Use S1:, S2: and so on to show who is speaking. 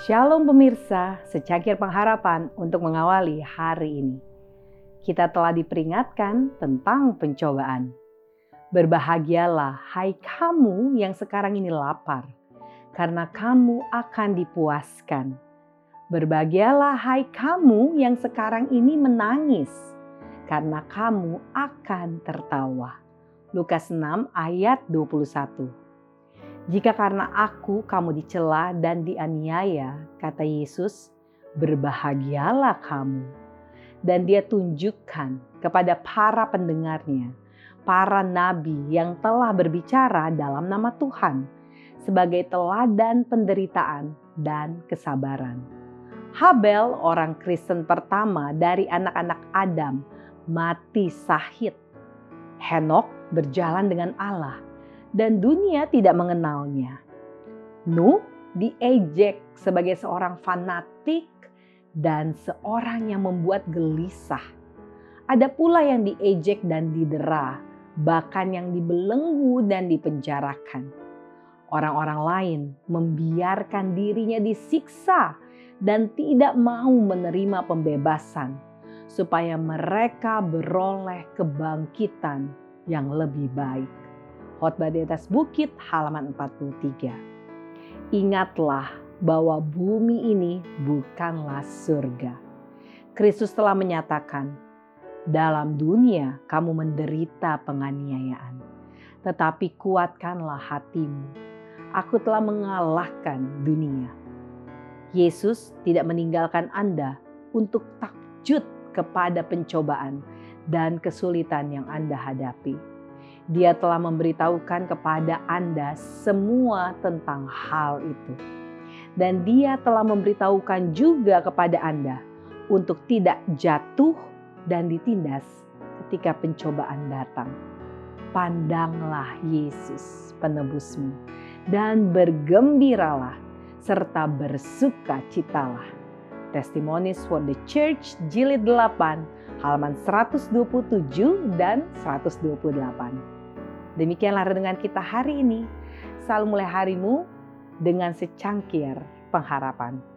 S1: Shalom pemirsa, secangkir pengharapan untuk mengawali hari ini. Kita telah diperingatkan tentang pencobaan. Berbahagialah hai kamu yang sekarang ini lapar, karena kamu akan dipuaskan. Berbahagialah hai kamu yang sekarang ini menangis, karena kamu akan tertawa. Lukas 6 ayat 21. Jika karena aku kamu dicela dan dianiaya, kata Yesus, berbahagialah kamu. Dan dia tunjukkan kepada para pendengarnya, para nabi yang telah berbicara dalam nama Tuhan sebagai teladan penderitaan dan kesabaran. Habel, orang Kristen pertama dari anak-anak Adam, mati sahid. Henok berjalan dengan Allah dan dunia tidak mengenalnya. Nuh diejek sebagai seorang fanatik dan seorang yang membuat gelisah. Ada pula yang diejek dan didera, bahkan yang dibelenggu dan dipenjarakan. Orang-orang lain membiarkan dirinya disiksa dan tidak mau menerima pembebasan, supaya mereka beroleh kebangkitan yang lebih baik. Khotbah di atas bukit halaman 43. Ingatlah bahwa bumi ini bukanlah surga. Kristus telah menyatakan, dalam dunia kamu menderita penganiayaan, tetapi kuatkanlah hatimu. Aku telah mengalahkan dunia. Yesus tidak meninggalkan Anda untuk takjub kepada pencobaan dan kesulitan yang Anda hadapi dia telah memberitahukan kepada Anda semua tentang hal itu. Dan dia telah memberitahukan juga kepada Anda untuk tidak jatuh dan ditindas ketika pencobaan datang. Pandanglah Yesus penebusmu dan bergembiralah serta bersuka citalah. Testimonies for the Church jilid 8 halaman 127 dan 128. Demikianlah renungan kita hari ini. Selalu mulai harimu dengan secangkir pengharapan.